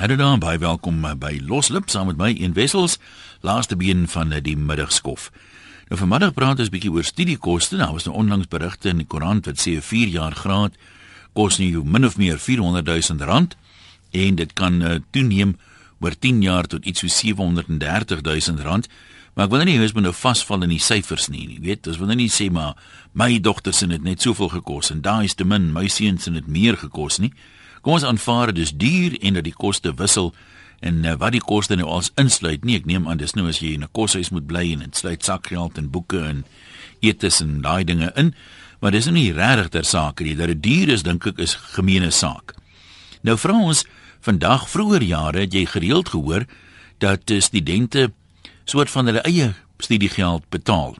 Hallo daar, baie welkom by Loslip saam met my in Wessels, laaste been van die middagskof. Nou vanmiddag praat ons 'n bietjie oor studiekoste. Nou was nou onlangs berigte in die koerant wat sê 'n 4 jaar graad kos nou min of meer 400 000 rand en dit kan uh, toeneem oor 10 jaar tot iets so 730 000 rand. Maar ek wil nie hê ons moet nou vasval in die syfers nie, jy weet, ons wil nou nie sê maar my dogter se het net soveel gekos en daai is te min, my seuns het meer gekos nie. Kom ons aanvaar dit is duur en dat die koste wissel en uh, wat die koste nou als insluit. Nee, ek neem aan dis nou as jy in 'n koshuis moet bly en dit sluit sakgeld en boeke en etes en daai dinge in. Maar dis nou nie regtig ter saak nie. Dat dit duur is, dink ek is gemeene saak. Nou vra ons vandag vroeër jare het jy gereeld gehoor dat studente soort van hulle eie studiegeld betaal.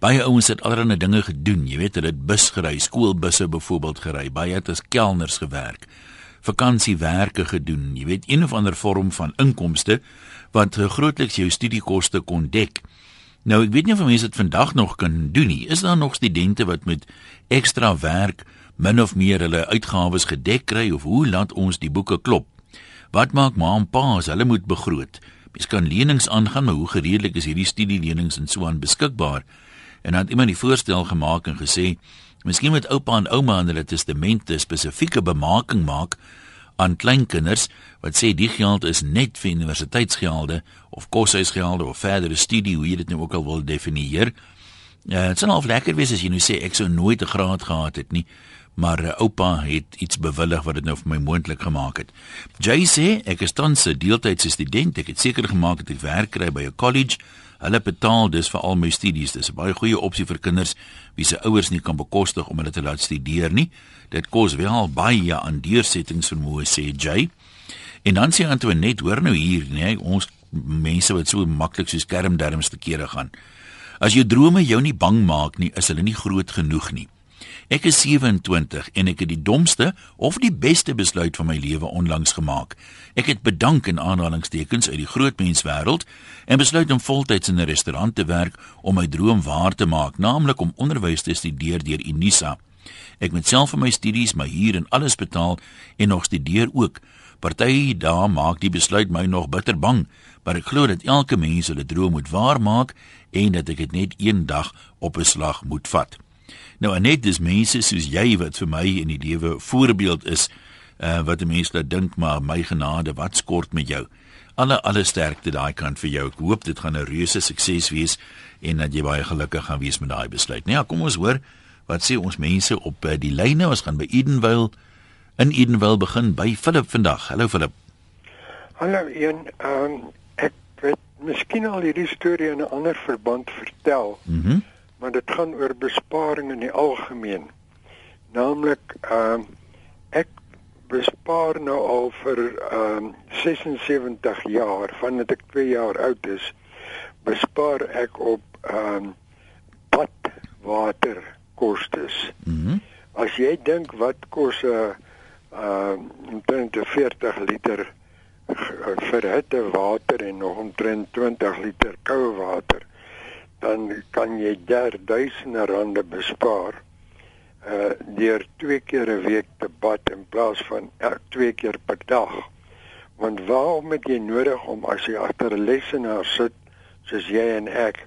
Baie ouens het allerlei dinge gedoen, jy weet, hulle het bus gery, skoolbusse byvoorbeeld gery, baie het as kelners gewerk vakansiewerke gedoen, jy weet een of ander vorm van inkomste wat grootliks jou studiekoste kon dek. Nou ek weet nie of mense dit vandag nog kan doen nie. Is daar nog studente wat met ekstra werk min of meer hulle uitgawes gedek kry of hoe laat ons die boeke klop? Wat maak ma en pa as hulle moet begroot? Mens kan lenings aangaan, maar hoe gereedelik is hierdie studielenings en so aan beskikbaar? En dan het iemand die voorstel gemaak en gesê Miskien moet oupa en ouma in hulle testamente spesifieke bemaking maak aan kleinkinders wat sê die geld is net vir universiteitsgelde of koshuisgelde of verdere studie hoe jy dit nou ook al wil definieer. Ja, dit sal al lekker wees as jy nou sê ek sou nooit 'n graad gehad het nie, maar uh, oupa het iets bewillig wat dit nou vir my moontlik gemaak het. Jay sê ek is tans 'n deeltydse student, ek het seker gemaak dat ek werk kry by 'n college Hulle betaal dus vir al my studies. Dis 'n baie goeie opsie vir kinders wie se ouers nie kan bekostig om hulle te laat studeer nie. Dit kos wel baie aan deursettingsvermoë sê Jay. En dan sê Antoinette, hoor nou hier, nee, ons mense wat so maklik so skermderms te kere gaan. As jou drome jou nie bang maak nie, is hulle nie groot genoeg nie. Ek is 27 en ek het die domste of die beste besluit van my lewe onlangs gemaak. Ek het bedank in aanhalingstekens uit die groot menswêreld en besluit om voltyds in 'n restaurant te werk om my droom waar te maak, naamlik om onderwys te studeer deur Unisa. Ek moet self vir my studies, my huur en alles betaal en nog studeer ook. Party daar maak die besluit my nog bitter bang, maar ek glo dat elke mens hulle droom moet waarmaak en dat ek dit net een dag op 'n slag moet vat. Nou net dis mense soos jy wat vir my in die lewe voorbeeld is uh, wat 'n mens laat dink maar my genade wat skort met jou. Alle alle sterkte daai kant vir jou. Ek hoop dit gaan 'n reuse sukses wees en dat jy baie gelukkig gaan wees met daai besluit. Nou ja, kom ons hoor wat sê ons mense op uh, die lyne. Ons gaan by Edenvale in Edenvale begin by Philip vandag. Hallo Philip. Hallo een ehm um, ek het miskien al hierdie storie in 'n ander verband vertel. Mhm. Mm maar dit gaan oor besparing in die algemeen. Naamlik ehm uh, ek bespaar nou al vir ehm uh, 76 jaar vandat ek 2 jaar oud is, bespaar ek op ehm uh, badwater kostes. Mhm. Mm As jy dink wat kos 'n uh, ehm uh, 40 liter verhitte water en nog omtrent 20 liter koue water dan kan jy daar duisende rande bespaar uh deur twee keer 'n week te bad in plaas van elk twee keer per dag. Want waarom het jy nodig om as jy agter 'n lesenaar sit soos jy en ek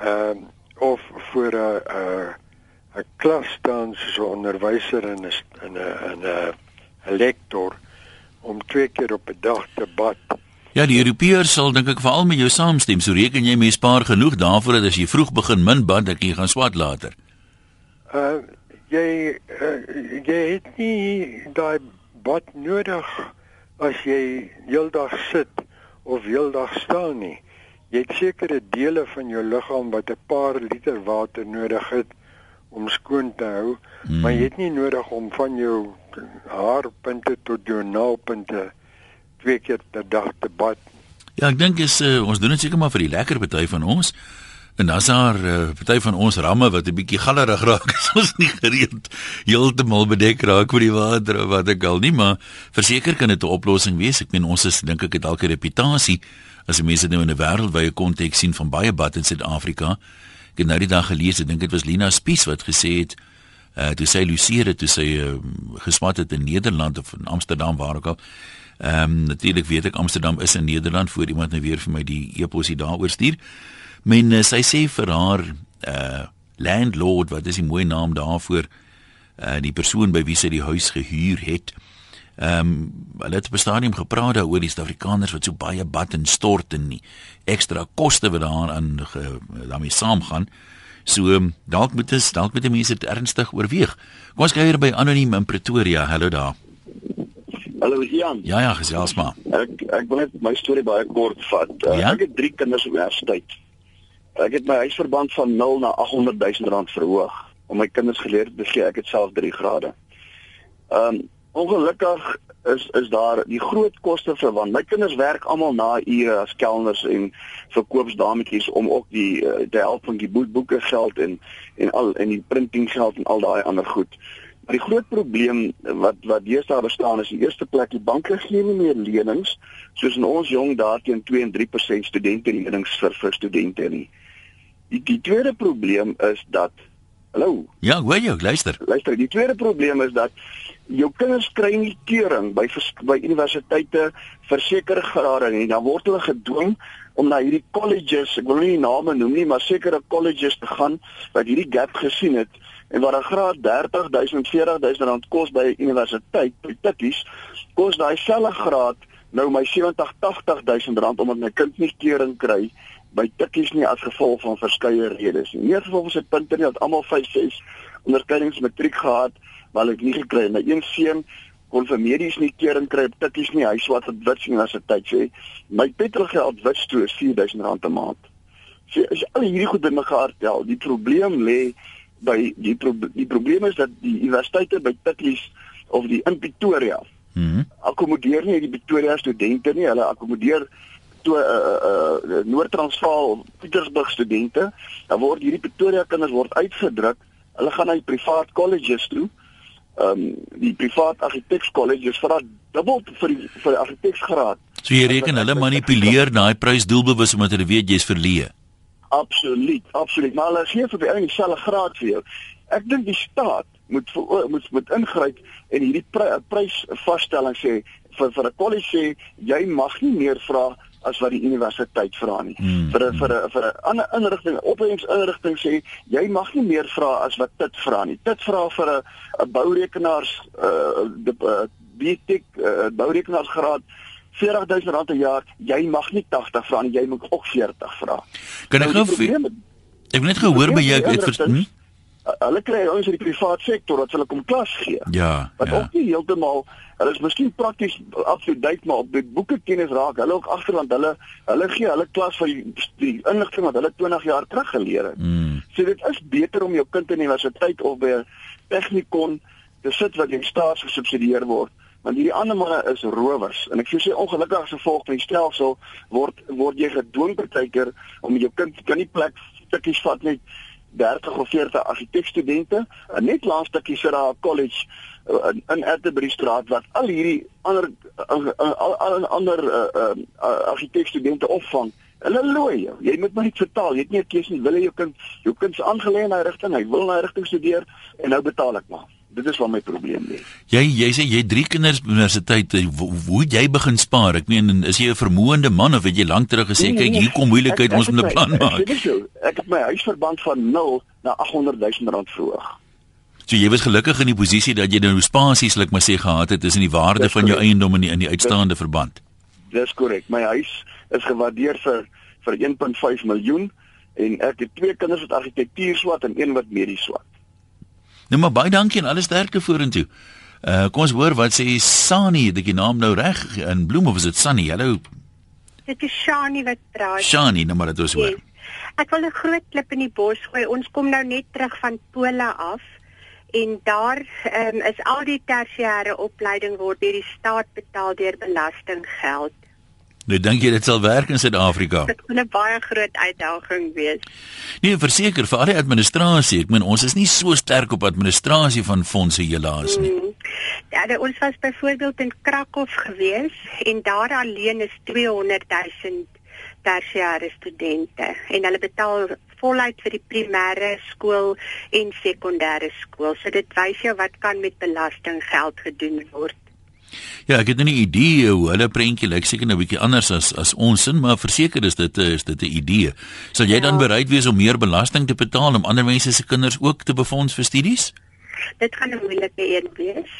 ehm uh, of voor 'n 'n 'n klas staan soos 'n onderwyser en 'n 'n 'n 'n lektor om twee keer op 'n dag te bad Ja, die Europeërs sal dink ek veral met jou saamstem. So reken jy mens spaar genoeg daarvoor dat as jy vroeg begin min bad, dat jy gaan swat later. Uh jy uh, jy het nie daai bad nodig as jy heeldag sit of heeldag staan nie. Jy het sekere dele van jou liggaam wat 'n paar liter water nodig het om skoon te hou, hmm. maar jy het nie nodig om van jou haarpunte tot jou naalpunte twee keer per dag te bad. Ja, ek dink is uh, ons doen dit seker maar vir die lekker party van ons. En dan's daar 'n uh, party van ons ramme wat 'n bietjie gallerig raak. ons nie gereed heeltemal bedek raak met die water of wat ek al nie, maar verseker kan dit 'n oplossing wees. Ek meen ons is dink ek het dalk 'n reputasie as mense nou in 'n wêreldwye konteks sien van baie bad in Suid-Afrika. Ek het nou die dag gelees, ek dink dit was Lina Spies wat gesê het uh toe sy Luciere toe sy uh, gesmat het in Nederland of in Amsterdam waar ook al Ehm um, natuurlik weet ek Amsterdam is in Nederland voor iemand nou weer vir my die e-posie daaroor stuur. Men uh, sy sê vir haar uh landlord, wat is die mooi naam daarvoor? Uh die persoon by wie sy die huis gehuur het. Ehm um, hulle het op 'n stadium gepraat daaroor die Suid-Afrikaners wat so baie bad en stort en nie ekstra koste wat daaraan daarmee saamgaan. So um, dalk moet dit dalk moet die mense dit ernstig oorweeg. Kom ons kyk hier by anoniem in Pretoria. Hallo daar. Hallo Jan. Ja ja, gesels maar. Ek ek wil net my storie baie kort vat. Uh, ja? Ek het 3 kinders op universiteit. Ek het my huisverband van 0 na 800 000 rand verhoog om my kinders geleer te gee. Ek het self 3 grade. Ehm um, ongelukkig is is daar die groot koste vir want my kinders werk almal na ure as kelners en verkoopsdametjies om ook die uh, te help van die boeke geld en en al en die printing geld en al daai ander goed. Maar die groot probleem wat wat deesdae bestaan is in die eerste plek die banke gee nie meer lenings soos in ons jong dae teen 2 en 3% studente lenings vir vir studente nie. Die die tweede probleem is dat Hallo. Ja, hoor jy, luister. Luister, die tweede probleem is dat jou kinders kry nie keuring by by universiteite vir sekere grade nie. Dan word hulle gedwing om na hierdie colleges, ek wil nie name noem nie, maar sekere colleges te gaan wat hierdie gap gesien het en waar 'n graad 30000, 40000 rand kos by 'n universiteit, by Tikkies, kos daai selfde graad nou my 70, 80000 rand omdat my kind nie keuring kry by Tikkies nie as gevolg van verskeie redes. Nie gevolg van sy punte nie, dat almal 5, 6 onderskeidings matriek gehad maar ek nie gekry nie. Een seun kon vir medies nie kering kry op tikkies nie. Hy swat op wits universiteit sê my petrolgeld wits toe is R4000 'n maand. Sê as jy al hierdie goed bymekaar tel, die probleem lê by die pro die probleem is dat die universiteite by tikkies of die in Pretoria Mhm. Mm akkommodeer nie die Pretoria studente nie. Hulle akkommodeer toe uh uh, uh Noord-Transvaal Pietersburg studente. Dan word hierdie Pretoria kinders word uitgedruk. Hulle gaan na die privaat colleges toe ehm um, die privaat argitekskollege vra dubbel vir die, vir die argiteksgraad. So jy reken hulle manipuleer daai prys doelbewus omdat hulle weet jy's verleë. Absoluut, absoluut. Maar hulle gee vir die ou dieselfde graad vir jou. Ek dink die staat moet moet moet ingryp en hierdie prysvasstelling sê vir vir 'n kollege sê jy mag nie meer vra as wat die universiteit vra nie. Hmm. Vir 'n vir 'n vir 'n ander inrigting, opleidingsinrigting sê jy mag nie meer vra as wat dit vra nie. Dit vra vir 'n 'n bourekenaars uh die uh, BTech uh, bourekenaarsgraad R40000 'n jaar. Jy mag nie 80 vra nie, jy moet ook 40 vra. Kan ek nou, Ek het net gehoor by jou het vir hm? Hulle kry ouens in die privaat sektor wat hulle kom klas gee. Ja. Wat ja. ook nie heeltemal hulle is miskien prakties absoluut duik maar op die boeke kennis raak. Hulle ook agterland hulle hulle gee hulle klas van die, die inligting wat hulle 20 jaar terug geleer het. Mm. So dit is beter om jou kind in universiteit of by 'n tegnikon te sit wat jy staatsgesubsidieer word want hierdie ander manne is rowers en ek sê ongelukkig as gevolg van die stelsel word word jy gedwing partykeer om jou kind kan nie plek stukkies vat net 30 of 40 argitekstudente. En net laas stukkie sit daar 'n college uh, in, in Atterbury straat wat al hierdie ander uh, al, al ander uh, uh, argitekstudente opvang. Hulle looi jou. Jy moet maar net vertaal. Jy het nie 'n keuse nie. Wil jy jou kind jou kind se aangelê in daai rigting? Hy wil in daai rigting studeer en nou betaal ek maar dit is wat my probleem lê. Jy jy sê jy het drie kinders by universiteit. Hoe, het jy begin spaar? Ek meen, is jy 'n vermoënde man of het jy lank terug gesê nee, kyk, nee, hier kom moeilikheid, ons moet 'n plan maak? Ek, ek, ek, ek het my huisverband van 0 na 800 000 rand verhoog. So jy was gelukkig in die posisie dat jy nou spasies, like my sê, gehad het tussen die waarde van jou eiendom en die in die uitstaande dis, verband. Dis korrek. My huis is gewaardeer vir vir 1.5 miljoen en ek het twee kinders wat argitektuur swat en een wat medies swat. Nou maar baie dankie en alles sterkte vorentoe. Uh kom ons hoor wat sê Sani, het ek die naam nou reg in Bloem of is dit Sunny? Hallo. Dit is Shani wat praat. Shani, nou maar dit is hoor. Yes. Ek wil 'n groot klip in die bos gooi. Ons kom nou net terug van Pole af en daar um, is al die tersiêre opleiding word deur die staat betaal deur belastinggeld. Nou dink jy dit sal werk in Suid-Afrika? Dit gaan 'n baie groot uitdaging wees. Nee, verseker vir al die administrasie. Ek meen ons is nie so sterk op administrasie van fondse helaas nie. Mm. Ja, de, ons was byvoorbeeld in Krakow gewees en daar alleen is 200 000 tersiêre studente en hulle betaal voluit vir die primêre skool en sekondêre skool. So dit wys jou wat kan met belastinggeld gedoen word. Ja, ek het nou 'n idee hoe hulle prentjie lyk seker nou 'n bietjie anders as as ons sin, maar verseker is dit is dit 'n idee. Sal jy ja. dan bereid wees om meer belasting te betaal om ander mense se kinders ook te befonds vir studies? Dit gaan 'n moeilike een wees.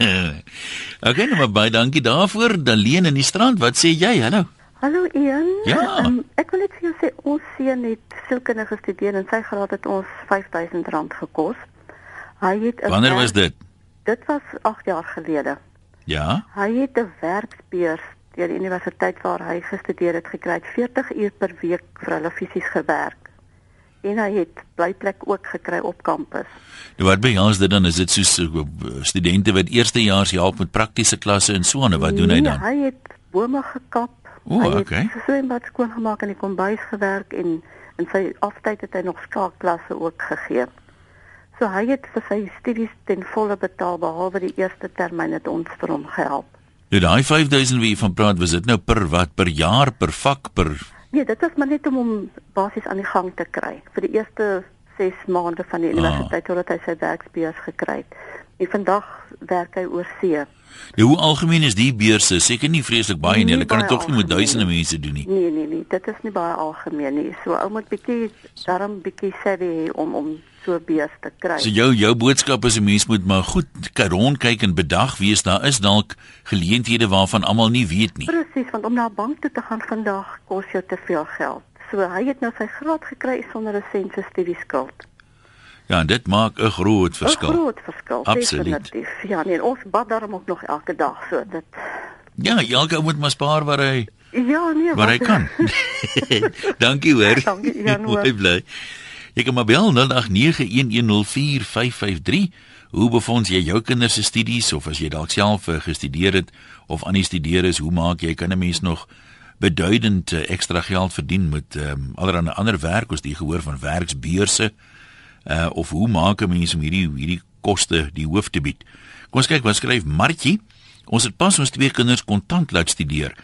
okay, nou maar baie dankie daarvoor. Daleen in die strand, wat sê jy? Hallo. Hallo Ian. Ja. Um, ek wil net vir jou sê ons seun het sielkundige gestudeer en sy graad het ons R5000 gekos. Hy het Wanneer was dit? Dit was 8 jaar gelede. Ja. Hy het 'n werksbeurs deur die universiteit waar hy gestudeer het gekry. 40 uur per week vir hulle fisies gewerk. En hy het blyplek ook gekry op kampus. Nou wat behels dit dan? Is dit soos uh, studente wat eerstejaars help met praktiese klasse en so en wat doen hy Nee, dan? hy het bome gekap. O, hy het okay. sy swembad skoongemaak en die kombuis gewerk en in sy aftyd het hy nog skaakklasse ook gegee. So hy het vir sy studies ten volle betaal behalwe die eerste termyn het ons vir hom gehelp. Nou daai 5000 wie jy van praat, was dit nou per wat? Per jaar, per vak, per Nee, dit was maar net om hom basies aan die gang te kry vir die eerste 6 maande van die universiteit totdat hy sy werksbeurs gekry het. En vandag werk hy oor see. Nou, hoe algemeen is die beurse? Seker nie vreeslik baie nie. Hulle kan dit tog nie met duisende mense doen nie. Nee, nee, nee, dit is nie baie algemeen nie. So ou moet bietjie daarom bietjie savvy hê om om so 'n beurs te kry. So jou jou boodskap is 'n mens moet maar goed kyk rondkyk en bedag wees. Daar is dalk geleenthede waarvan almal nie weet nie. Presies, want om na 'n bank toe te gaan vandag kos jou te veel geld. So hy het nou sy graad gekry sonder 'n sent se studieskuld. Ja, en dit maak 'n groot 'n verskil. Groot verskil, Absoluut. definitief. Ja, nee, ons bad daarom ook nog elke dag, so dit Ja, elke ou moet maar spaar waar hy Ja, nee, waar hy wat- kan. Dankie hoor. Dankie, Jan. Mooi bly. Jy kan maar bel 0891104553. Hoe befonds jy jou kinders se studies of as jy dalk self uh, gestudeer het of aan die studeer is, hoe maak jy kan 'n mens nog beduidend ekstra geld verdien met um, allerlei ander werk as die gehoor van werksbeurse uh, of hoe maak 'n mens om hierdie hierdie koste die hoof te bied. Kom ons kyk wat skryf Martjie. Ons het pas ons twee kinders kontant laat studeer.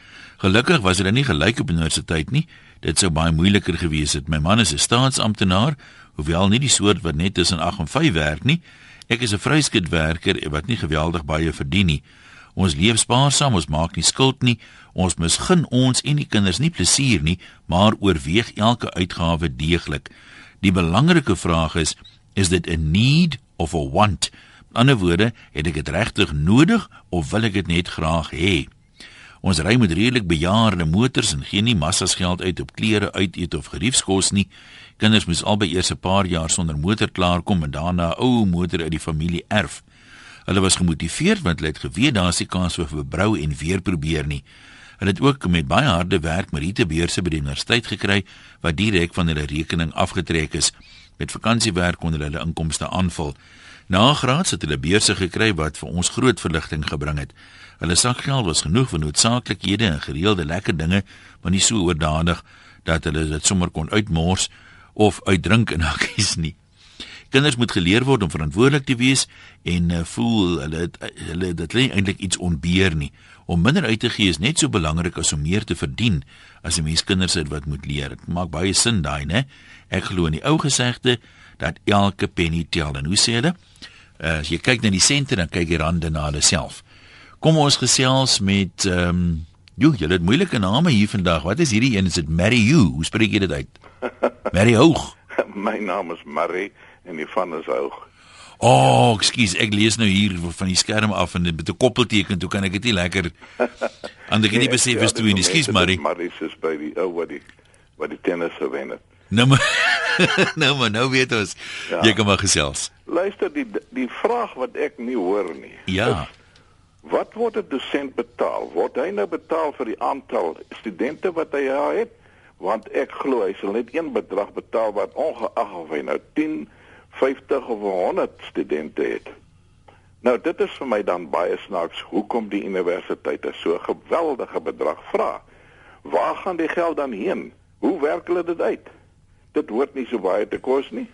Gelukkig was hulle nie gelyk op universiteit nie. Dit sou baie moeiliker gewees het. My man is 'n staatsamptenaar, hoewel nie die soort wat net tussen 8 en 5 werk nie. Ek is 'n vryskutwerker wat nie geweldig baie verdien nie. Ons leef spaarsaam, ons maak nie skuld nie. Ons misgun ons en die kinders nie plesier nie, maar oorweeg elke uitgawe deeglik. Die belangrike vraag is, is dit 'n need of a want? Met ander woorde, het ek dit regtig nodig of wil ek dit net graag hê? Ons ry met redelik bejaarde motors en gee nie massas geld uit op klere, uiteet of geriefskos nie. Kinders moes albei eers 'n paar jaar sonder motor klaarkom en daarna 'n ou motor uit die familie erf. Hulle was gemotiveerd want hulle het geweet daar is nie kans vir verbrou en weer probeer nie. Hulle het ook met baie harde werk Marietebeurse by die universiteit gekry wat direk van hulle rekening afgetrek is. Met vakansiewerk kon hulle hulle inkomste aanvul. Na graads het hulle beurse gekry wat vir ons groot verligting gebring het. Hulle sakgeld was genoeg vir noodsaaklikhede en gereelde lekker dinge, maar nie so oordadig dat hulle dit sommer kon uitmors of uitdrink in hakkies nie. Kinders moet geleer word om verantwoordelik te wees en uh, voel hulle het, hulle dit lê eintlik iets onbeheer nie. Om minder uit te gee is net so belangrik as om meer te verdien as 'n mens kinders het wat moet leer. Dit maak baie sin daai, né? Ek glo in die ou gesegde dat elke penny tel. En hoe sê hulle? Uh, as jy kyk na die sente dan kyk jy rande na hulle self. Kom ons gesels met ehm um, Jo, jy het moeilike name hier vandag. Wat is hierdie een? Is dit Mary You? Hoe spreek jy dit uit? Mary Hoog. My naam is Marie en die van is hoog. O, oh, ekskuus, ek lees nou hier van die skerm af en dit met 'n koppelteken, toe kan ek dit nie lekker aan die nie besef is toe nie. Ekskuus, Marie. Marie is by die ou wat die wat die tennis gewen het. Nou maar nou maar nou weet ons. Ja. Jy kan maar gesels. Luister, die die vraag wat ek nie hoor nie. Ja. is, Wat word 'n dosent betaal? Word hy nou betaal vir die aantal studente wat hy ja het? Want ek glo hy sal net een bedrag betaal wat ongeag of hy nou 10, 50 of 100 studente het. Nou dit is vir my dan baie snaaks hoekom die universiteite so 'n geweldige bedrag vra. Waar gaan die geld dan heen? Hoe werk hulle dit uit? Dit hoort nie so baie te kos nie.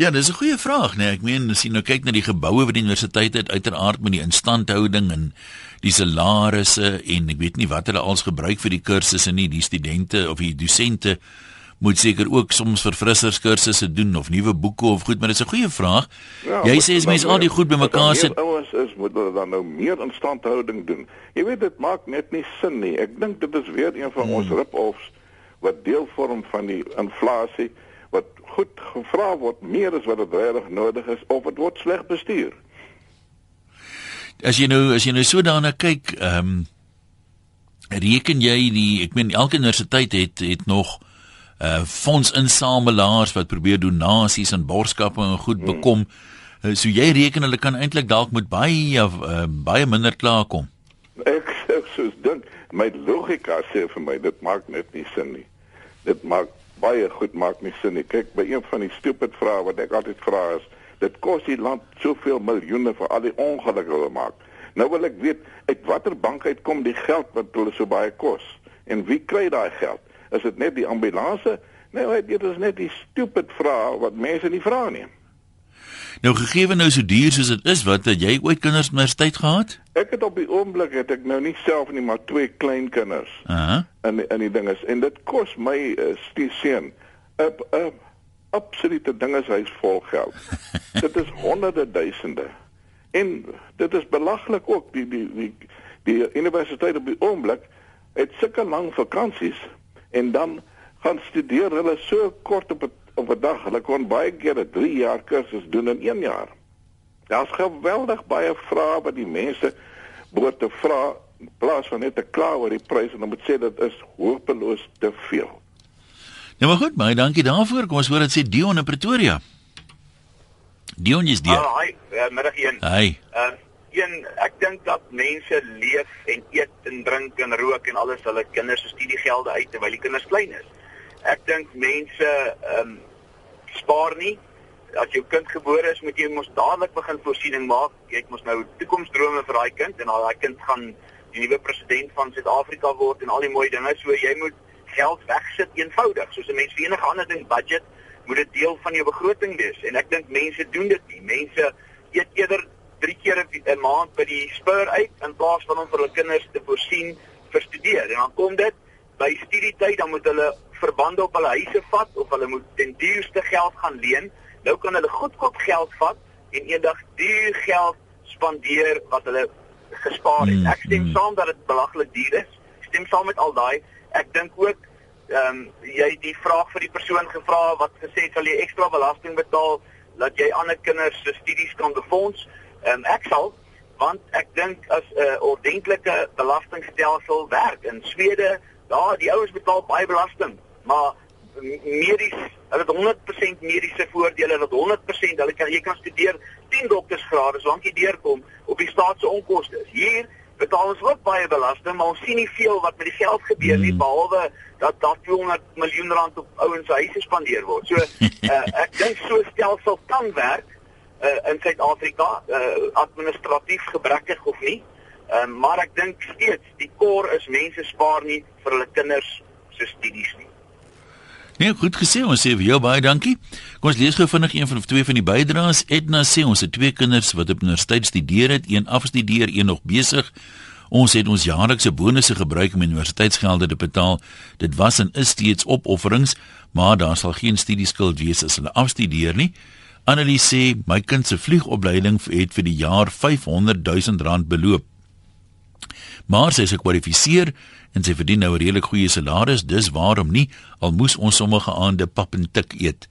Ja, dis 'n goeie vraag, nee. Ek meen as jy nou kyk na die geboue by die universiteit het uiteraard met die instandhouding en die salarisse en ek weet nie wat hulle als gebruik vir die kursusse nie, die studente of die dosente moet seker ook soms verfrisserskursusse doen of nuwe boeke of goed, maar dis 'n goeie vraag. jy sê as mense al die goed bymekaar sit, Ouens is moet hulle dan nou meer instandhouding doen. Jy weet dit maak net nie sin nie. Ek dink dit is weer een van hmm. ons rip-offs wat deel vorm van die inflasie wat goed gevra word meer as wat dit regtig nodig is of dit word sleg bestuur. As jy nou as jy nou so daarna kyk, ehm um, reken jy die ek meen elke universiteit het het nog uh fondsinsamelaars wat probeer donasies en borgskappe en goed hmm. bekom. Hmm. So jy reken hulle kan eintlik dalk met baie uh, baie minder klaarkom. Ek ek sou dink my logika sê vir my dit maak net nie sin nie. Dit maak baie goed maak nie sin nie. Kyk, by een van die stupid vrae wat ek altyd vra is, dit kos die land soveel miljoene vir al die ongelukke wat maak. Nou wil ek weet uit watter bank uit kom die geld wat hulle so baie kos en wie kry daai geld? Is dit net die ambulanse? Nee, dit is net die stupid vrae wat mense nie vra nie. Nou gegee nou so duur soos dit is, wat het jy ooit kinders universiteit gehad? Ek het op die oomblik het ek nou nie self nie, maar twee klein kinders. Aha. In in die ding is en dit kos my uh, seun 'n 'n absolute ding is hy's vol geld. dit is honderde duisende. En dit is belaglik ook die die die die universiteit op die oomblik het sulke lang vakansies en dan gaan studeer hulle so kort op 'n op 'n dag. Hulle kon baie keer 'n 3 jaar kursus doen in 1 jaar. Daar's geweldig baie vrae wat die mense behoort te vra in plaas van net te kla oor die pryse en om te sê dit is hopeloos te veel. Ja maar goed, baie dankie daarvoor. Kom ons hoor dit sê Dion in Pretoria. Dion is daar. Ah, hi, uh, middag een. Hi. Ehm uh, een ek dink dat mense leef en eet en drink en rook en alles hulle kinders se studiegelde uit terwyl die kinders klein is. Ek dink mense ehm um, spaar nie. As jou kind gebore is, moet jy mos dadelik begin voorsiening maak. Jy het mos nou toekomsdrome vir daai kind en daai kind gaan die nuwe president van Suid-Afrika word en al die mooi dinge. So jy moet geld wegsit eenvoudig. Soos 'n mens vir enige ander ding budget, moet dit deel van jou begroting wees. En ek dink mense doen dit nie. Mense eet eerder 3 keer 'n maand by die spur uit in plaas van om vir hulle kinders te voorsien vir studeer. En dan kom dit by studietyd dan moet hulle verbande op hulle huise vat of hulle moet ten duurste geld gaan leen. Nou kan hulle goedkoop geld vat en eendag duur geld spandeer wat hulle gespaar het. Hmm, Ek stem hmm. saam dat dit belaglik duur is. Ek stem saam met al daai. Ek dink ook ehm um, jy die vraag vir die persoon gevra wat gesê het sal jy ekstra belasting betaal dat jy ander kinders se studies kan befonds. Ehm um, ek sal want ek dink as 'n uh, ordentlike belastingstelsel werk in Swede, daar die ouens betaal baie belasting maar medies, hulle het 100% mediese voordele, hulle het 100%, hulle kan jy kan studeer 10 doktersgrade solank jy deurkom op die staat se onkoste. Hier betaal ons ook baie belasting, maar ons sien nie veel wat met die geld gebeur nie hmm. behalwe dat daar 200 miljoen rand op ouens se huise spandeer word. So uh, ek dink so stelsel kan werk uh, in Suid-Afrika, uh, administratief gebrekkig of nie. Uh, maar ek dink steeds die kor is mense spaar nie vir hulle kinders se studies nie. Nee, goed gesê. Ons sê vir jou baie dankie. Kom ons lees gou vinnig een van of twee van die bydraes. Edna sê ons het twee kinders wat op universiteit studeer het, een afstudeer, een nog besig. Ons het ons jaarlikse bonusse gebruik om universiteitsgelde te betaal. Dit was en is steeds opofferings, maar daar sal geen studieskuld wees as hulle afstudeer nie. Annelie sê my kind se vliegopleiding het vir die jaar 500 000 rand beloop. Maar sy is gekwalifiseer en sy verdien nou 'n redelik goeie salaris, dis waarom nie al moes ons sommige aande pap en tik eet.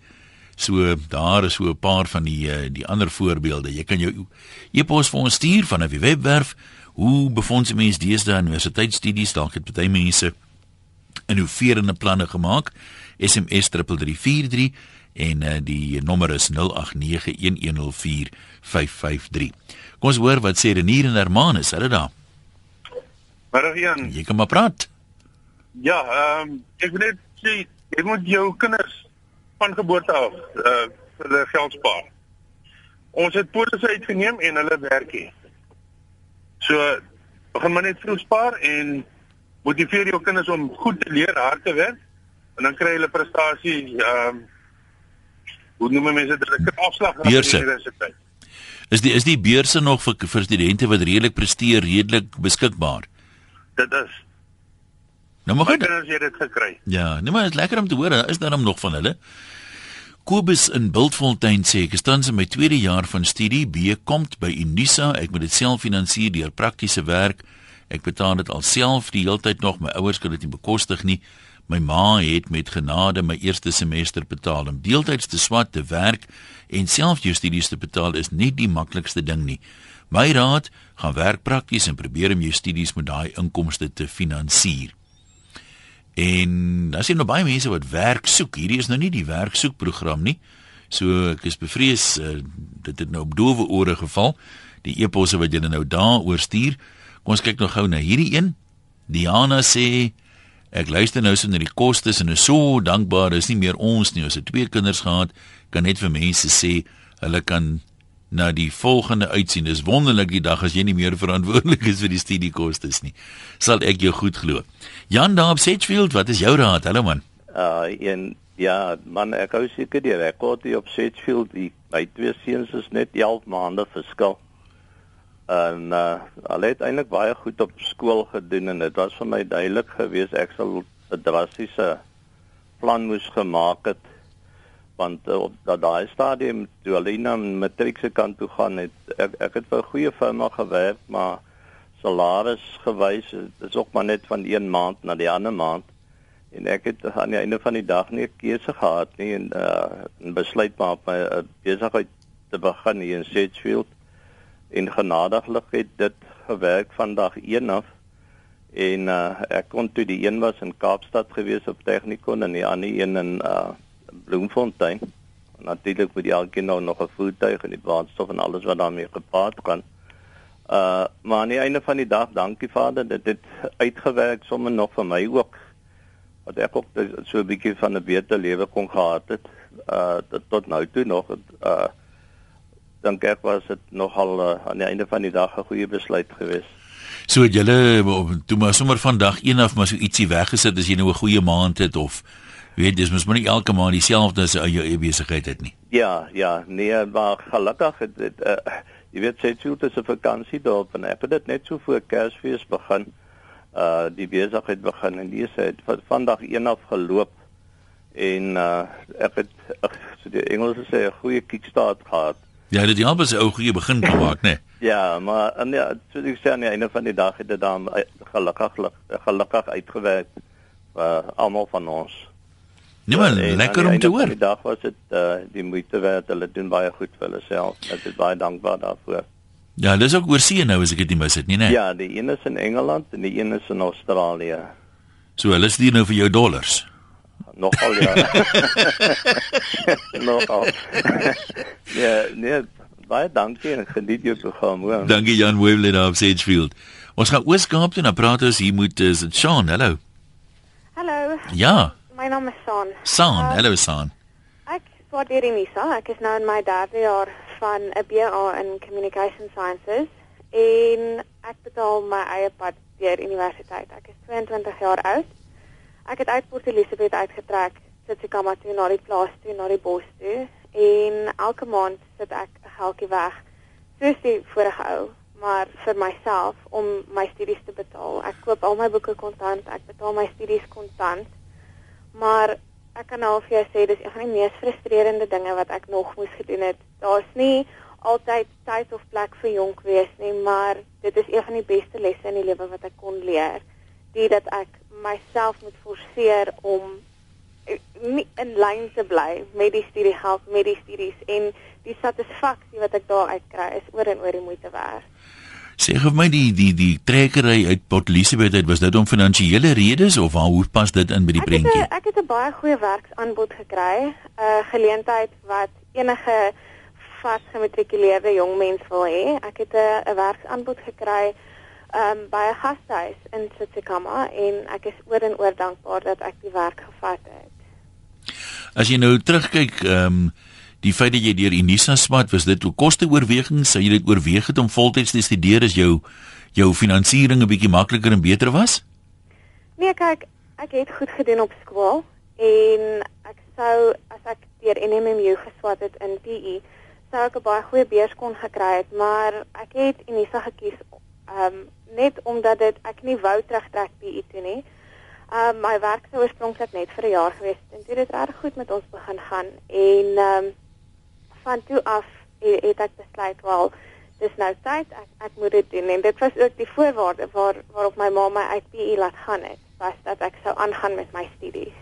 So daar is so 'n paar van die eh, die ander voorbeelde. Jy kan jou e-pos vir ons stuur van 'n webwerf. Hoe befonds mense deesdae universiteitsstudies? Dalk het baie mense innoverende planne gemaak. SMS 3343 en uh, die nommer is 0891104553. Kom ons hoor wat sê Renier en Hermanus, hulle daar. Middag Jan. Jy kan maar praat. Ja, ehm um, ek wil net sê jy moet jou kinders van geboorte af uh vir hulle geld spaar. Ons het polisse uitgeneem en hulle werk hier. So begin maar net vroeg spaar en motiveer jou kinders om goed te leer, hard te werk en dan kry hulle prestasie ehm um, hoe noem mense dit? Hulle kry afslag aan die universiteit. Is die is die beurse nog vir vir studente wat redelik presteer redelik beskikbaar? Dit is. Nou maar goed. Het jy dit gekry? Ja, nee maar dit is lekker om te hoor. Is daar nog van hulle? Kobus in Bultfontein sê ek is tans in my tweede jaar van studie B komt by Unisa. Ek moet dit self finansier deur praktiese werk. Ek betaal dit alself die hele tyd nog. My ouers kan dit nie bekostig nie. My ma het met genade my eerste semester betaal. Om deeltyds te swat te werk en self jou studies te betaal is nie die maklikste ding nie. My raad, gaan werk prakties en probeer om jou studies met daai inkomste te finansier. En dan sien nou baie mense wat werk soek. Hierdie is nou nie die werksoekprogram nie. So ek is bevrees uh, dit het nou op doewe ore geval. Die eposse wat jy nou daaroor stuur. Kom ons kyk nou gou na hierdie een. Diana sê ek luister nou so na die kostes en is so dankbaar. Dis nie meer ons nie. Ons het twee kinders gehad. Kan net vir mense sê hulle kan na die volgende uitsien. Dis wonderlik die dag as jy nie meer verantwoordelik is vir die studiekostes nie. Sal ek jou goed glo. Jan daar op Sedgefield, wat is jou raad? Hallo man. Uh en ja, man, ek hou seker die rekord hier op Sedgefield. Die my twee seuns is net 11 maande verskil. En uh hulle het eintlik baie goed op skool gedoen en dit was vir my duidelik geweest ek sal 'n drastiese plan moes gemaak het want uh, op dat daai stadium toe Alina matriekse kant toe gaan het ek ek het vir 'n goeie firma gewerk maar salaris gewys is ook maar net van een maand na die ander maand. En ek het aan die einde van die dag nie 'n keuse gehad nie en uh, 'n besluit maar op my uh, besigheid te begin hier in Sedgefield en genadiglik het dit gewerk van dag 1 af. En uh, ek kon toe die een was in Kaapstad gewees op tegnikon en die ander een in uh, Bloemfontein. Natuurlik moet jy elkeen nou nog 'n voertuig en die brandstof en alles wat daarmee gepaard kan. Uh maar aan die einde van die dag, dankie Vader, dit het uitgewerk sommer nog vir my ook. Wat ek ook so 'n bietjie van 'n beter lewe kon gehad het. Uh tot nou toe nog uh dink ek was dit nogal uh, aan die einde van die dag 'n goeie besluit geweest. So het julle toe maar sommer van dag 1 af maar so ietsie weggesit as jy nou 'n goeie maand het of weet dis mos nie elke maand dieselfde as jou eie besigheid het nie. Ja, ja, nee, maar gelukkig het dit uh, jy weet sê jy het 'n vakansie dorp en ek het dit net so voor Kersfees begin. Uh die besigheid begin en dis het van vandag 1 af geloop en uh ek het ach, so die Engelse sê 'n goeie kickstart gehad. Ja, dit het albei 'n goeie begin gemaak, né? ja, maar en ja, so ek sê aan die einde van die dag het dit dan gelukkig gelukkig uitgewerk vir uh, almal van ons. Nee maar ja, lekker om te hoor. Die dag was dit uh die moeite werd. Hulle doen baie goed vir hulle self. Ek is baie dankbaar daarvoor. Ja, dis ook oor see nou as ek dit nie mis het nie, né? Ja, die een is in Engeland en die een is in Australië. So hulle stuur nou vir jou dollars. Nogal ja. Nogal. ja, nee, baie dankie en geniet jou program, hoor. Dankie Jan Webler daar op Sagefield. Ons gaan Ooskaap toe na praat ons hier moet is dit Sean, hallo. Hallo. Ja. My naam is San. San, uh, hallo San. Ek studeer in Nisa. Ek is nou in my derde jaar van 'n BA in Communication Sciences en ek betaal my eie pad deur universiteit. Ek is 22 jaar oud. Ek het uit Port Elizabeth uitgetrek, sit ek maar toe na die plaas toe, na die bos toe en elke maand sit ek 'n geldjie weg soos die vorige ou maar vir myself om my studies te betaal. Ek koop al my boeke kontant, ek betaal my studies kontant maar ek kan al vir jou sê dis een van die mees frustrerende dinge wat ek nog moes gedoen het. Daar's nie altyd tyd of plek vir jonk wees nie, maar dit is een van die beste lesse in die lewe wat ek kon leer. Dit dat ek myself moet forceer om eh, nie in lyn te bly met die studiegeld, met die studies en die satisfaksie wat ek daar uit kry is oor en oor die moeite werd. Sê gou my die die die trekkery uit Port Elizabeth uit was dit om finansiële redes of waar hoe pas dit in by die prentjie? Ek het 'n baie goeie werksaanbod gekry, 'n uh, geleentheid wat enige vasgematrikuleerde jong mens wil hê. Ek het 'n werksaanbod gekry um, by 'n gastehuis in Tsitsikamma en ek is oor en oor dankbaar dat ek die werk gevat het. As jy nou terugkyk, ehm um, die feit dat jy deur Unisa swat was dit 'n kosteoorweging sou jy dit oorweeg het om voltyds te studeer as jou jou finansiering 'n bietjie makliker en beter was? Nee, kyk, ek het goed gedoen op skool en ek sou as ek deur NMMU geswat het in PE, sou ek 'n baie goeie beurs kon gekry het, maar ek het Unisa gekies um net omdat dit ek nie wou terugtrek PE toe nie. Ehm um, my werk sou oorspronklik net vir 'n jaar gewees het en dit het reg goed met ons begin gaan en ehm um, van toe af het, het ek besluit wel dis nou tyd ek ek moet dit doen en dit was ook die voorwaarde waar waarop my ma my uit PE laat gaan het was dat ek sou aangaan met my studies.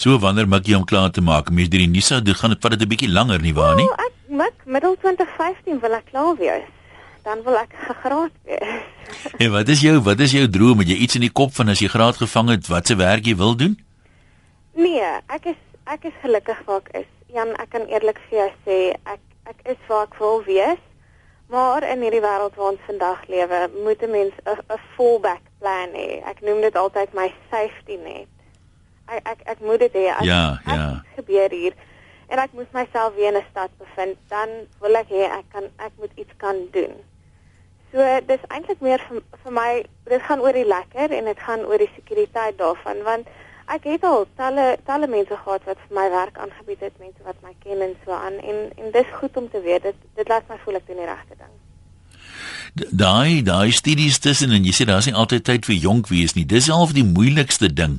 So wanneer maak jy om klaar te maak? Mens deur die Nisa, dit gaan dit vat dit 'n bietjie langer nie waar nie? Oh, ek mik middel 2015 wil ek klaar wees. Dan wil ek gegraad wees. En wat is jou wat is jou droom? Het jy iets in die kop van as jy graad gevang het, wat se werk jy wil doen? Nee, ek is ek is gelukkig waar ek is. Jan, ek kan eerlik vir jou sê, ek ek is waar ek wil wees. Maar in hierdie wêreld waar ons vandag lewe, moet 'n mens 'n fallback plan hê. Ek noem dit altyd my safety net. Ek ek ek moet dit hê. Ja, ja. Gebeur hier en ek moet myself weer in 'n stad bevind, dan wil ek hê ek kan ek moet iets kan doen. So dis eintlik meer vir vir my dit gaan oor die lekker en dit gaan oor die sekuriteit daarvan want ek het al talle talle mense gehad wat vir my werk aangebied het, mense wat my ken en so aan en en dis goed om te weet dit dit laat my voel ek doen die regte ding. Daai daai studies tussen en jy sê daar's nie altyd tyd vir jonk wees nie. Dis half die moeilikste ding.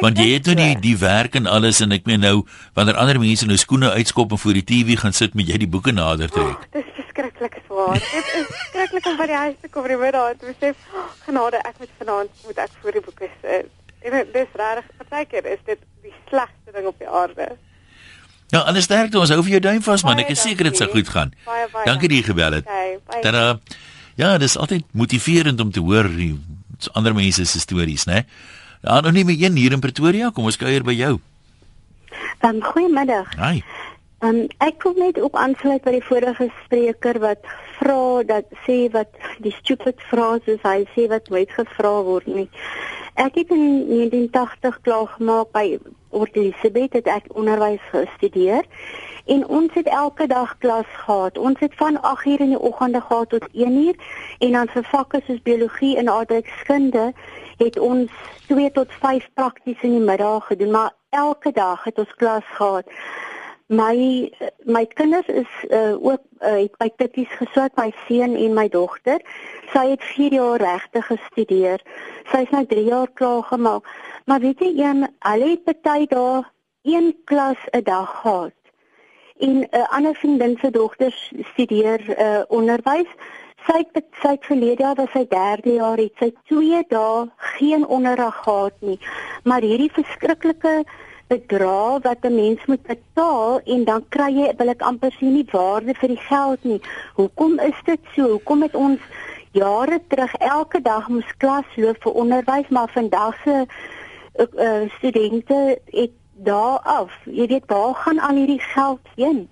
Want jy het nou die die werk en alles en ek meen nou wanneer ander mense nou skoene uitskop en voor die TV gaan sit met jy die boeke nader trek. Oh, dis verskriklik swaar. dit is verskriklik om by die huis te kom en weer daar te besef, oh, genade, ek moet vanaand moet ek voor die boeke sit. En dis regtig, partykeer is dit die slegste ding op die aarde. Ja, alles sterkte ons hou vir jou duim vas man. Ek is seker dit sal goed gaan. Baie baie. Dankie dat jy gebel het. Okay, Tada. Ja, dis altyd motiverend om te hoor die ander mense se stories, né? Ja, nog nie meer een hier in Pretoria. Kom ons kuier by jou. Um, goeiemiddag. Hi. Um, ek kom net ook aansluit by die vorige spreker wat vra dat sê wat die stupid phrases hy sê wat nooit gevra word nie. Ek het in 1980 klaar gemaak by Port Elizabeth het ek onderwys gestudeer en ons het elke dag klas gehad. Ons het van 8:00 in die oggende gehad tot 1:00 en dan vir vakke soos biologie en aardrykskunde het ons 2 tot 5 prakties in die middag gedoen, maar elke dag het ons klas gehad. My my kinders is uh, ook uh, het by Tikkies gesoek, my seun en my dogter. Sy het 4 jaar regte gestudeer. Sy is nou 3 jaar klaar gemaak. Maar weet jy, een, hulle het baie daar een klas 'n dag gehad. En 'n uh, ander vriendin se dogter studeer uh, onderwys. Sy het sy het verlede jaar was sy derde jaar het sy 2 dae geen onderrig gehad nie. Maar hierdie verskriklike bedrag wat 'n mens moet betaal en dan kry jy wil ek amper sien nie waarde vir die geld nie. Hoekom is dit so? Hoekom het ons jare terug elke dag moes klas loop vir onderwys, maar vandag se uh, studente het daar af. Jy weet waar gaan al hierdie geld heen?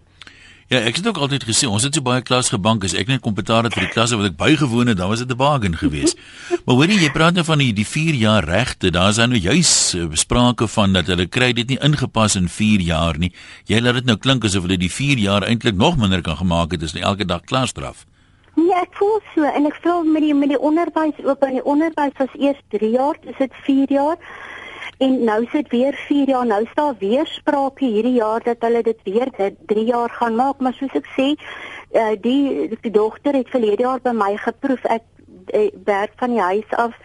Ja, ek het ook altyd gesê ons het so baie klas gebank as ek net kom betaal het vir die klasse wat ek bygewoon het, dan was dit 'n bargain geweest. maar hoorie, jy praat nou van die die 4 jaar regte. Daar's nou juis uh, sprake van dat hulle kry dit nie ingepas in 4 jaar nie. Jy laat dit nou klink asof hulle die 4 jaar eintlik nog minder kan gemaak het as net elke dag klasstraf. Nee, ek voel so en ek voel met die met die onderwys ook by die onderwys was eers 3 jaar, dis dit 4 jaar. En nou sit weer 4 jaar, nou staan weer sprake hierdie jaar dat hulle dit weer 3 jaar gaan maak, maar soos ek sê, uh, die die dogter het verlede jaar by my geproef. Ek uh, werk van die huis af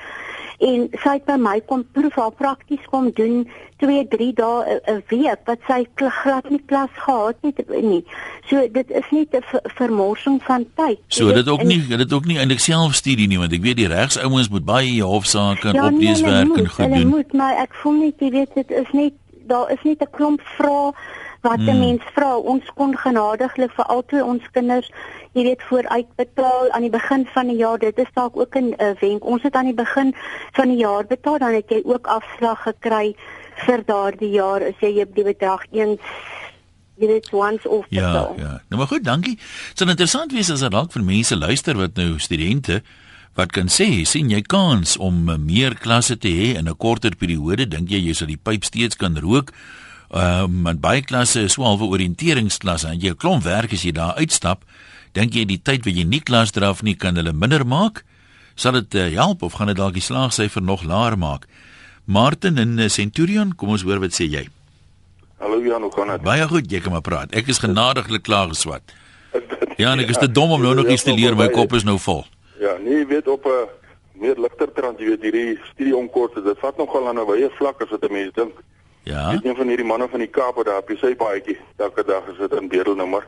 en sy het by my kom proef haar prakties kom doen 2 3 dae 'n week wat sy glad nie klas gehad het nie. So dit is nie 'n vermorsing van tyd. So dit ook nie dit ook nie eintlik selfstudie nie want ek weet die regsouens moet baie hofsaake en ja, opleeswerk nee, en goed doen. Ja, moet maar ek voel net jy weet dit is net daar is net 'n klomp vrae wat 'n hmm. mens vra. Ons kon genadiglik vir altyd ons kinders jy weet vooruit betaal aan die begin van die jaar. Dit is dalk ook 'n uh, wenk. Ons het aan die begin van die jaar betaal dan het jy ook afslag gekry vir daardie jaar as jy die bedrag eens jy weet once of ja, so. Ja, nou maar goed, dankie. Dit is interessant wees as dalk vir mense luister wat nou studente wat kan sê sien jy kans om meer klasse te hê in 'n korter periode dink jy jy sal die pyp steeds kan rook ehm um, en baie klasse is wel 'n oriënteringsklasse en jy 'n klomp werk as jy daar uitstap Dink jy die tyd wat jy nie klas draf nie kan hulle minder maak? Sal dit uh, help of gaan dit dalk die slaagsyfer nog laer maak? Martin in uh, Centurion, kom ons hoor wat sê jy. Hallo Jan, hoe gaan dit? Baie goed, jy kan maar praat. Ek is genadiglik klaar geswat. Ja, ek is te dom om nou nog iets te leer, my kop is nou vol. Ja, nee, weet op 'n meer ligter trant, jy weet hierdie studie onkoste, dit vat nogal aan 'n wye vlak as wat 'n mens dink. Ja. Ek een van hierdie manne van die Kaap wat daar op die sypaadjie elke dag gesit in Bedel nou maar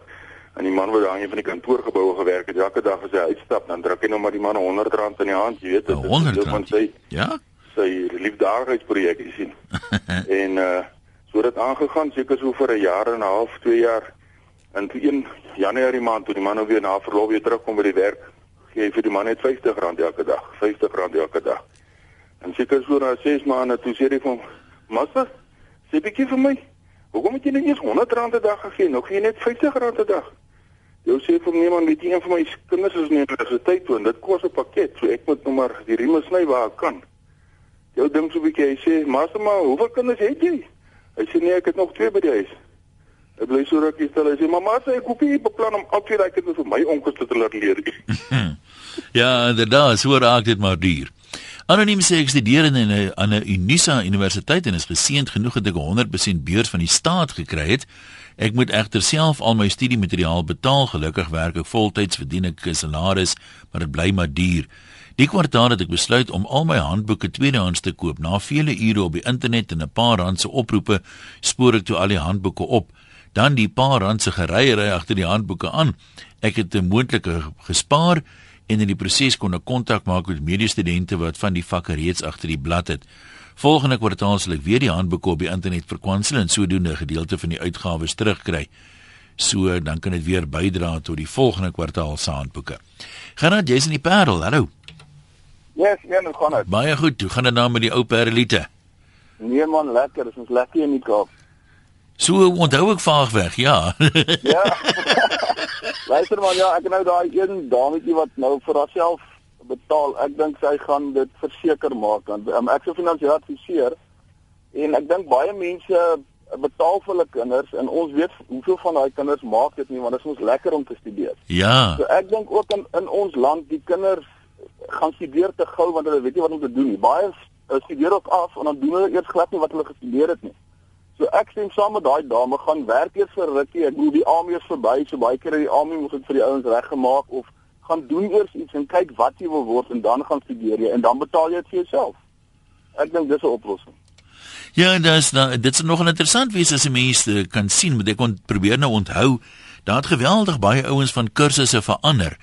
en die man wat daar in van die kantoorgeboue gewerk het, elke dag as hy uitstap, dan druk hy nou maar die man 100 rand in die hand, jy weet, dit is deel van sy Ja. sy liefdadigheidsprojek sien. en uh so dit aangegaan seker so vir 'n jaar en 'n half, 2 jaar. En toe 1 Januarie maand toe die man nou weer na verlof weer terugkom by die werk, gee hy vir die man net R50 elke dag, R50 elke dag. En seker so na 6 maande toe sê hy hom, "Master, sê bietjie vir my, hoekom het jy net eers R100 'n dag gegee? Nou gee jy net R50 'n dag." Jy sê vir my man, weet jy een van my kinders is in die universiteit toe en dit kos 'n pakket, so ek moet nou maar die rieme sny waar ek kan. Jy dink so 'n bietjie, hy sê, "Master, maar hoeveel kinders het jy?" Hy sê, "Nee, ek het nog twee by die huis." Ek bly so rukkie stil. Hy sê, "Mamma, sê ek hoef nie beplan om al twee daai kinders vir my onkels te laat leer nie." ja, inderdaad, so raak dit maar duur. Anoniem sê ek studeer in 'n aan 'n Unisa universiteit en is geseënd genoeg dat ek 'n 100% beurs van die staat gekry het. Ek moet egter self al my studiemateriaal betaal. Gelukkig werk ek voltyds, verdien ek 'n salaris, maar dit bly maar duur. Die kwartaal het ek besluit om al my handboeke tweedehands te koop. Na vele ure op die internet en 'n paar rand se oproepe, spoor ek toe al die handboeke op. Dan die paar rand se geryery agter die handboeke aan. Ek het 'n moontlike gespaar en in die proses kon ek kontak maak met medestudente wat van die vakke reeds agter die blad het. Volgende kwartaal sal ek weer die handboeke op die internet verkwansel en sodoende 'n gedeelte van die uitgawes terugkry. So dan kan dit weer bydra tot die volgende kwartaal se handboeke. Gerard, jy's in die Parel. Hallo. Yes, ja, nou gaan dit. Baie goed. Hoe gaan dit nou met die ou Parelite? Nee man, lekker. Dit is lekker in die Kaap. So onthou ek vaag weg, ja. ja. Luister man, ja, ek nou daai een dametjie wat nou vir haarself betaal. Ek dink sy gaan dit verseker maak want um, ek sou finansiële adviseur en ek dink baie mense betaal vir hulle kinders en ons weet hoeveel van daai kinders maak dit nie want dit is ons lekker om te studeer. Ja. So ek dink ook in in ons land die kinders gaan studeer te gou want hulle weet nie wat om te doen nie. Baie studeer ook af en dan doen hulle eers glad nie wat hulle gestudeer het nie. So ek stem saam met daai dame gaan werk eers vir rukkie. Ek moet die AME verby, so baie keer die AME moet dit vir die ouens reggemaak of gaan doen eers iets en kyk wat jy wil word en dan gaan studeer jy en dan betaal jy dit vir jouself. Ek dink dis 'n oplossing. Ja, dis nou dit's nog interessant wees as 'n mens kan sien, moet ek kon probeer nou onthou. Daar het geweldig baie ouens van kursusse verander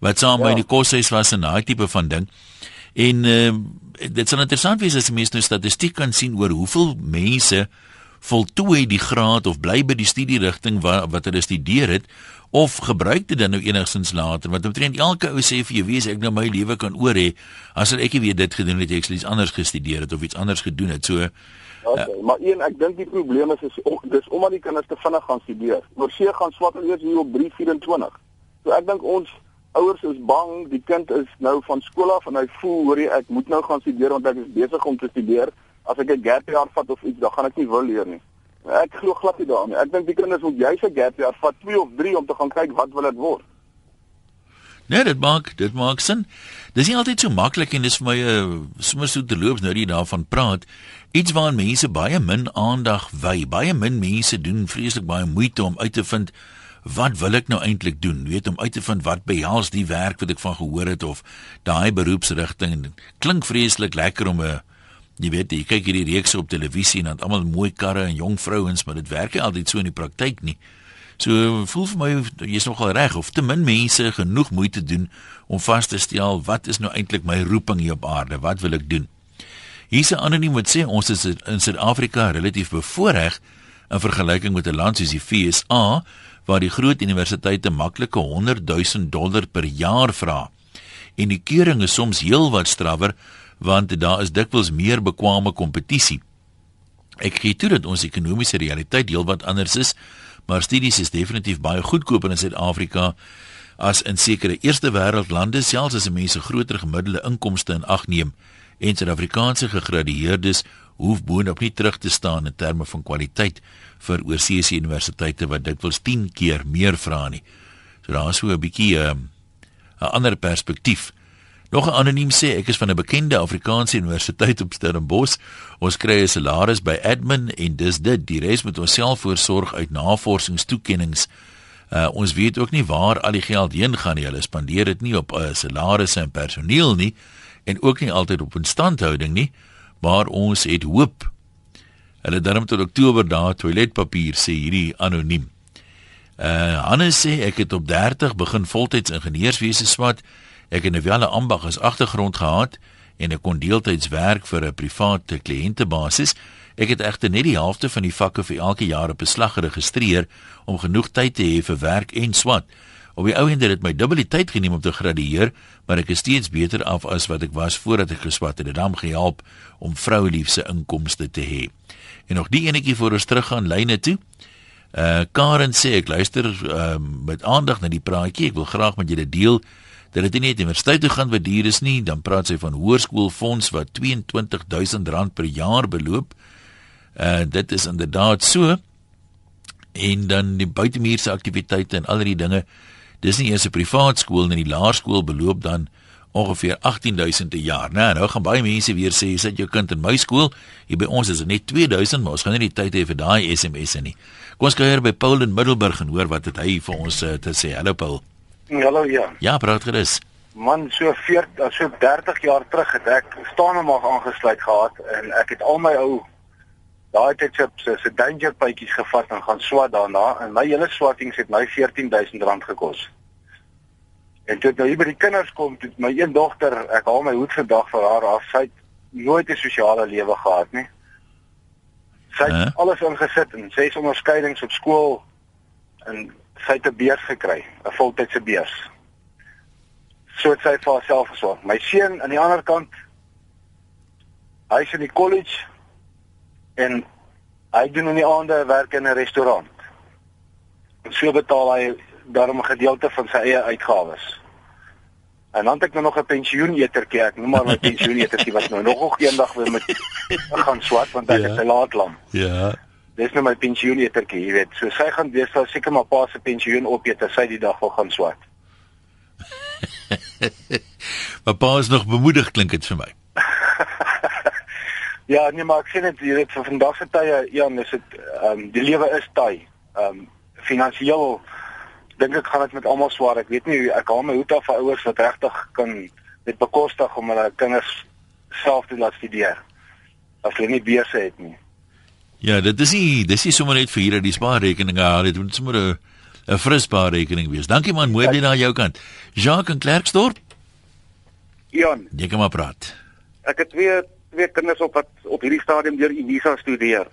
wat saam by ja. die koshuis was en daai tipe van ding. En uh, dit sal interessant wees as 'n mens nou statistiek kan sien oor hoeveel mense voltooi die graad of bly by die studierigting wat wat hulle studeer het of gebruik dit dan nou enigstens later want omtrent elke ou sê vir jou wie ek nou my lewe kan oor hê as ek nie weet dit gedoen het ek iets anders gestudeer het of iets anders gedoen het so Okay, uh, maar een ek dink die probleem is is dis omdat die kinders te vinnig gaan studeer. Oorsee gaan swat eers hier op 324. So ek dink ons ouers is bang die kind is nou van skool af en hy voel hoor jy ek moet nou gaan studeer want ek is besig om te studeer as ek 'n gap jaar vat of iets, dan gaan ek nie wil leer nie. Ek glo glad nie daarin nie. Ek dink die kinders moet jy se gap jaar vat 2 of 3 om te gaan kyk wat wil dit word. Nee, dit maak dit maak sin. Dis nie altyd so maklik en dis vir my 'n uh, sommer so terloops nou jy daarvan praat. Iets waaraan mense baie min aandag wy. Baie min mense doen vreeslik baie moeite om uit te vind wat wil ek nou eintlik doen? Weet om uit te vind wat behels die werk wat ek van gehoor het of daai beroepsrigting. Klink vreeslik lekker om 'n Jy weet, jy kyk hierdie reekse op televisie en dan almal mooi karre en jong vrouens, maar dit werk nie altyd so in die praktyk nie. So voel vir my jy's nogal reg of te min mense genoeg moeite doen om vas te stel wat is nou eintlik my roeping hier op aarde? Wat wil ek doen? Hier's 'n anoniem wat sê ons is in Suid-Afrika relatief bevoordeel in vergelyking met 'n land soos die VSA waar die groot universiteite maklike 100 000 dollar per jaar vra. En die keuring is soms heelwat strawwer want daar is dikwels meer bekwame kompetisie. Ek gee toe dat ons ekonomiese realiteit heelwat anders is, maar studies is definitief baie goedkoper in Suid-Afrika as in sekere eerste wêreld lande selfs as mense groter gemiddelde inkomste in ag neem en Suid-Afrikaanse gegradueerdes hoef boonop nie terug te staan in terme van kwaliteit vir oorseese universiteite wat dikwels 10 keer meer vra nie. So daar is so 'n bietjie 'n um, ander perspektief. Nog 'n anoniem sê ek is van 'n bekende Afrikaanse universiteit op Stellenbosch. Ons kry 'n salaris by admin en dis dit. Die res moet ons self voorsorg uit navorsingstoekennings. Uh, ons weet ook nie waar al die geld heen gaan nie. Hulle spandeer dit nie op uh, salarisse en personeel nie en ook nie altyd op instandhouding nie, maar ons het hoop. Hulle darm tot Oktober daar toiletpapier sê hierdie anoniem. Uh Hannes sê ek het op 30 begin voltyds ingenieurswese swat. Ek het 'n welle ambag as agtergrond gehad en ek kon deeltyds werk vir 'n private kliëntebasis. Ek het egter net die helfte van die vakke vir elke jaar op beslag geregistreer om genoeg tyd te hê vir werk en swat. Op die ou end het dit my dubbele tyd geneem om te gradueer, maar ek is steeds beter af as wat ek was voordat ek geswat het. Dit het gehelp om vroueliefse inkomste te hê. En nog die enetjie voor ons teruggaan lyne toe. Uh Karen sê ek luister uh, met aandag na die praatjie. Ek wil graag met julle deel dat dit nie universiteit toe gaan wat duur is nie, dan praat sy van hoërskoolfonds wat R22000 per jaar beloop. Uh dit is inderdaad so. En dan die buitemuurse aktiwiteite en al die dinge. Dis nie eers 'n privaat skool nie, die laerskool beloop dan ongeveer 18000 per jaar. Nou, nou gaan baie mense weer sê, "Sit jou kind in my skool." Hier by ons is dit net 2000, maar ons gaan nie die tyd hê vir daai SMS'e nie. Kom ons kyk hier by Paul in Middelburg en hoor wat het hy vir ons uh, te sê. Hallo Paul. Hallo ja. Ja, praat gerus. Man, so 40 so 30 jaar terug het ek staan hom al aangesluit gehad en ek het al my ou daai tyd se se, se danger pypies gevat en gaan swat daarna en my hele swattings het my R14000 gekos. En toe nou hier by die kinders kom, toe my een dogter, ek haal my hoed vandag vir haar af, sy het nooit 'n sosiale lewe gehad nie. Sy het huh? alles ingesit en ses onderskeidings op skool en sy het 'n beurs gekry, 'n voltydse beurs. So het sy vir haarself gesorg. My seun aan die ander kant hy's in die college en hy doen in die aande werk in 'n restaurant. En so betaal hy daarom 'n gedeelte van sy eie uitgawes. En dan het ek nou nog 'n pensioenetertjie, ek noem maar my pensioenetertjie wat nou nog eendag weer met gaan swat want ek ja. is 'n laatlam. Ja. Dis nou my pensioenetertjie, jy weet. So sy gaan weer sou seker maar pa se pensioen opeet as sy die dag wil gaan swat. maar pa is nog bemoedig klink dit vir my. ja, nee maar ek sien dit hier vir vandag se tye, ja, dis dit ehm um, die lewe is taai. Ehm um, finansiëel dink ek gaan dit met almal swaar. Ek weet nie ek haal my hoed af vir ouers wat regtig kan dit bekostig om hulle kinders self te laat studeer. As hulle nie beurse het nie. Ja, dit is nie dis is sommer net vir hier die spaarrekeninge haal. Dit moet sommer 'n 'n frisbaar rekening wees. Dankie man, mooi bly na jou kant. Jacques en Klerksdorp. Jan, jy kan maar praat. Ek het twee twee kinders op wat op hierdie stadium deur Unisa studeer.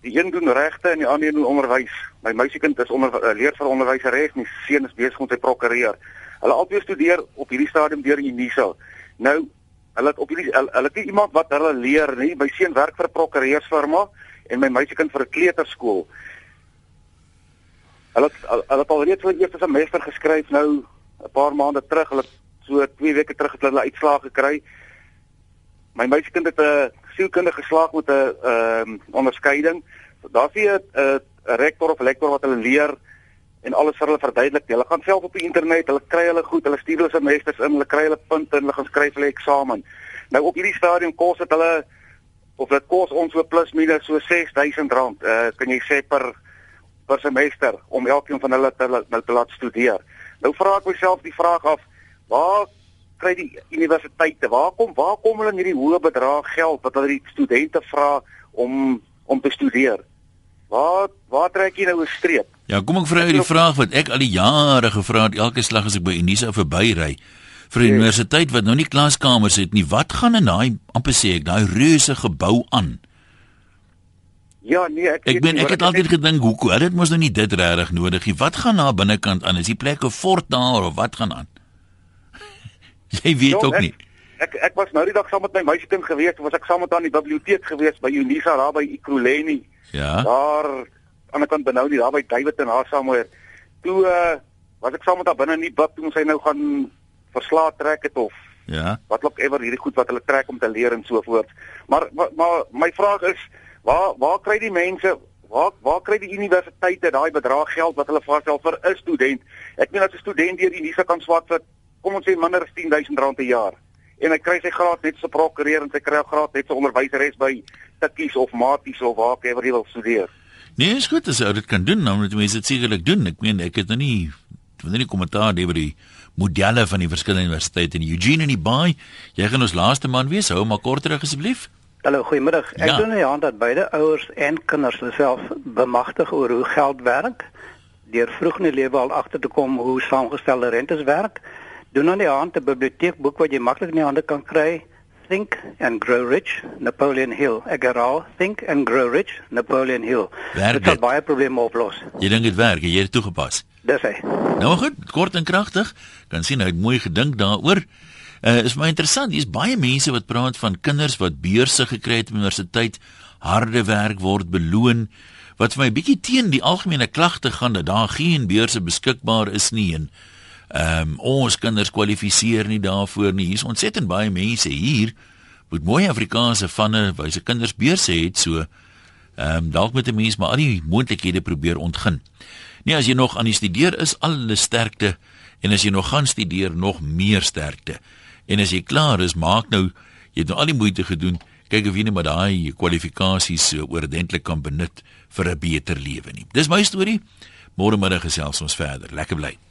Die een doen regte en die ander doen onderwys. My meisiekind is onder uh, leer vir onderwyseres en die seun is besig om sy prokureur. Hulle albei studeer op hierdie stadium deur Unisa. Nou, hulle het op hierdie hulle, hulle het iemand wat hulle leer, nie? My seun werk vir 'n prokureursfirma en my meisiekind vir 'n kleuterskool. Hulle hulle het al reeds vir eerste semester geskryf nou 'n paar maande terug. Hulle so 2 weke terug het hulle uitslae gekry. My meisiekind het 'n sielkundige geslaag met 'n ehm um, onderskeiding. Daar's nie 'n rektor of lektor wat hulle leer en alles vir hulle verduidelik. Hulle gaan self op die internet, hulle kry hulle goed, hulle stuur hulle semesters in, hulle kry hulle punte en hulle gaan skryf hulle eksamen. Nou op hierdie stadium kos dit hulle of dit kos ons so plus minus so R6000. Uh kan jy sê per per semester om elkeen van hulle te, te, te laat studeer. Nou vra ek myself die vraag af, waar kry die universiteite? Waar kom waar kom hulle hierdie hoë bedrag geld wat hulle die studente vra om om te studeer? Waar waar trek jy nou 'n streep? Ja, kom ek vra jou die vraag wat ek al die jare gevra het elke slag as ek by Unisa verbyry vir die yes. universiteit wat nou nie klaskamers het nie. Wat gaan in daai amper sê ek daai reuse gebou aan? Ja, nee, ek Ek ben ek het altyd gedink hoekom? Dit mos nou nie dit regtig nodig nie. Wat gaan na binnekant aan? Is die plek 'n fort daar of wat gaan aan? Jy weet jo, ook ek, nie. Ek ek was nou die dag saam met my meisiekind gewees, was ek saam met aan die biblioteek gewees by Unisa daar by Ikroleni. Ja. Daar aan die kant benou nie daar by David en haar saamhoor. Toe uh, was ek saam met haar binne in die bib toe ons hy nou gaan verslae trek het of ja. Wat loop ewer hierdie goed wat hulle trek om te leer en so voort. Maar, maar my vraag is waar waar kry die mense waar waar kry die universiteite daai bedrag geld wat hulle vasstel vir 'n student? Ek meen as 'n student deur Unisa kan swat vir kom ons sê minder as R10000 per jaar en hy kry sy graad net so prokureur en sy kry graad net so onderwyseres by Tikkies of Maties of waar ever jy wil studeer. Nee, is goed as jy dit kan doen, nou moet mense dit sekerlik doen. Ek meen ek het nou nie wanneer die kommentaar oor die modelle van die verskillende universiteite in Eugene en die Baai. Jy gaan ons laaste man wees. Hou maar korter asseblief. Hallo, goeiemiddag. Ek Ja. doen nie aan dat beide ouers en kinders self bemagtig oor hoe geld werk deur vroeg in die lewe al agter te kom hoe saamgestelde rentes werk. Doen aan die hand 'n biblioteekboek wat jy maklik in die hande kan kry. Think and Grow Rich, Napoleon Hill. Ek herhaal, Think and Grow Rich, Napoleon Hill. Werk Dit sal baie probleme oplos. Jy dink dit werk, jy het dit toegepas. Dis hy. Nou goed, kort en kragtig. Kan sien hy het mooi gedink daaroor. Uh is my interessant, hier's baie mense wat praat van kinders wat beurse gekry het op universiteit, harde werk word beloon wat vir my bietjie teen die algemene klagte gaan dat daar geen beurse beskikbaar is nie en ehm um, ons kinders kwalifiseer nie daarvoor nie. Hier's ontsettend baie mense hier met mooi Afrikaanse vanne wyse kinders beurse het so Ehm um, dalk moet 'n mens maar al die moontlikhede probeer ontgin. Nee, as jy nog aan die studeer is, alle sterkte en as jy nog gaan studeer, nog meer sterkte. En as jy klaar is, maak nou jy het nou al die moeite gedoen, kyk of jy net maar daai kwalifikasies uh, oordentlik kan benut vir 'n beter lewe nie. Dis my storie. Môre middag gesels ons verder. Lekker bly.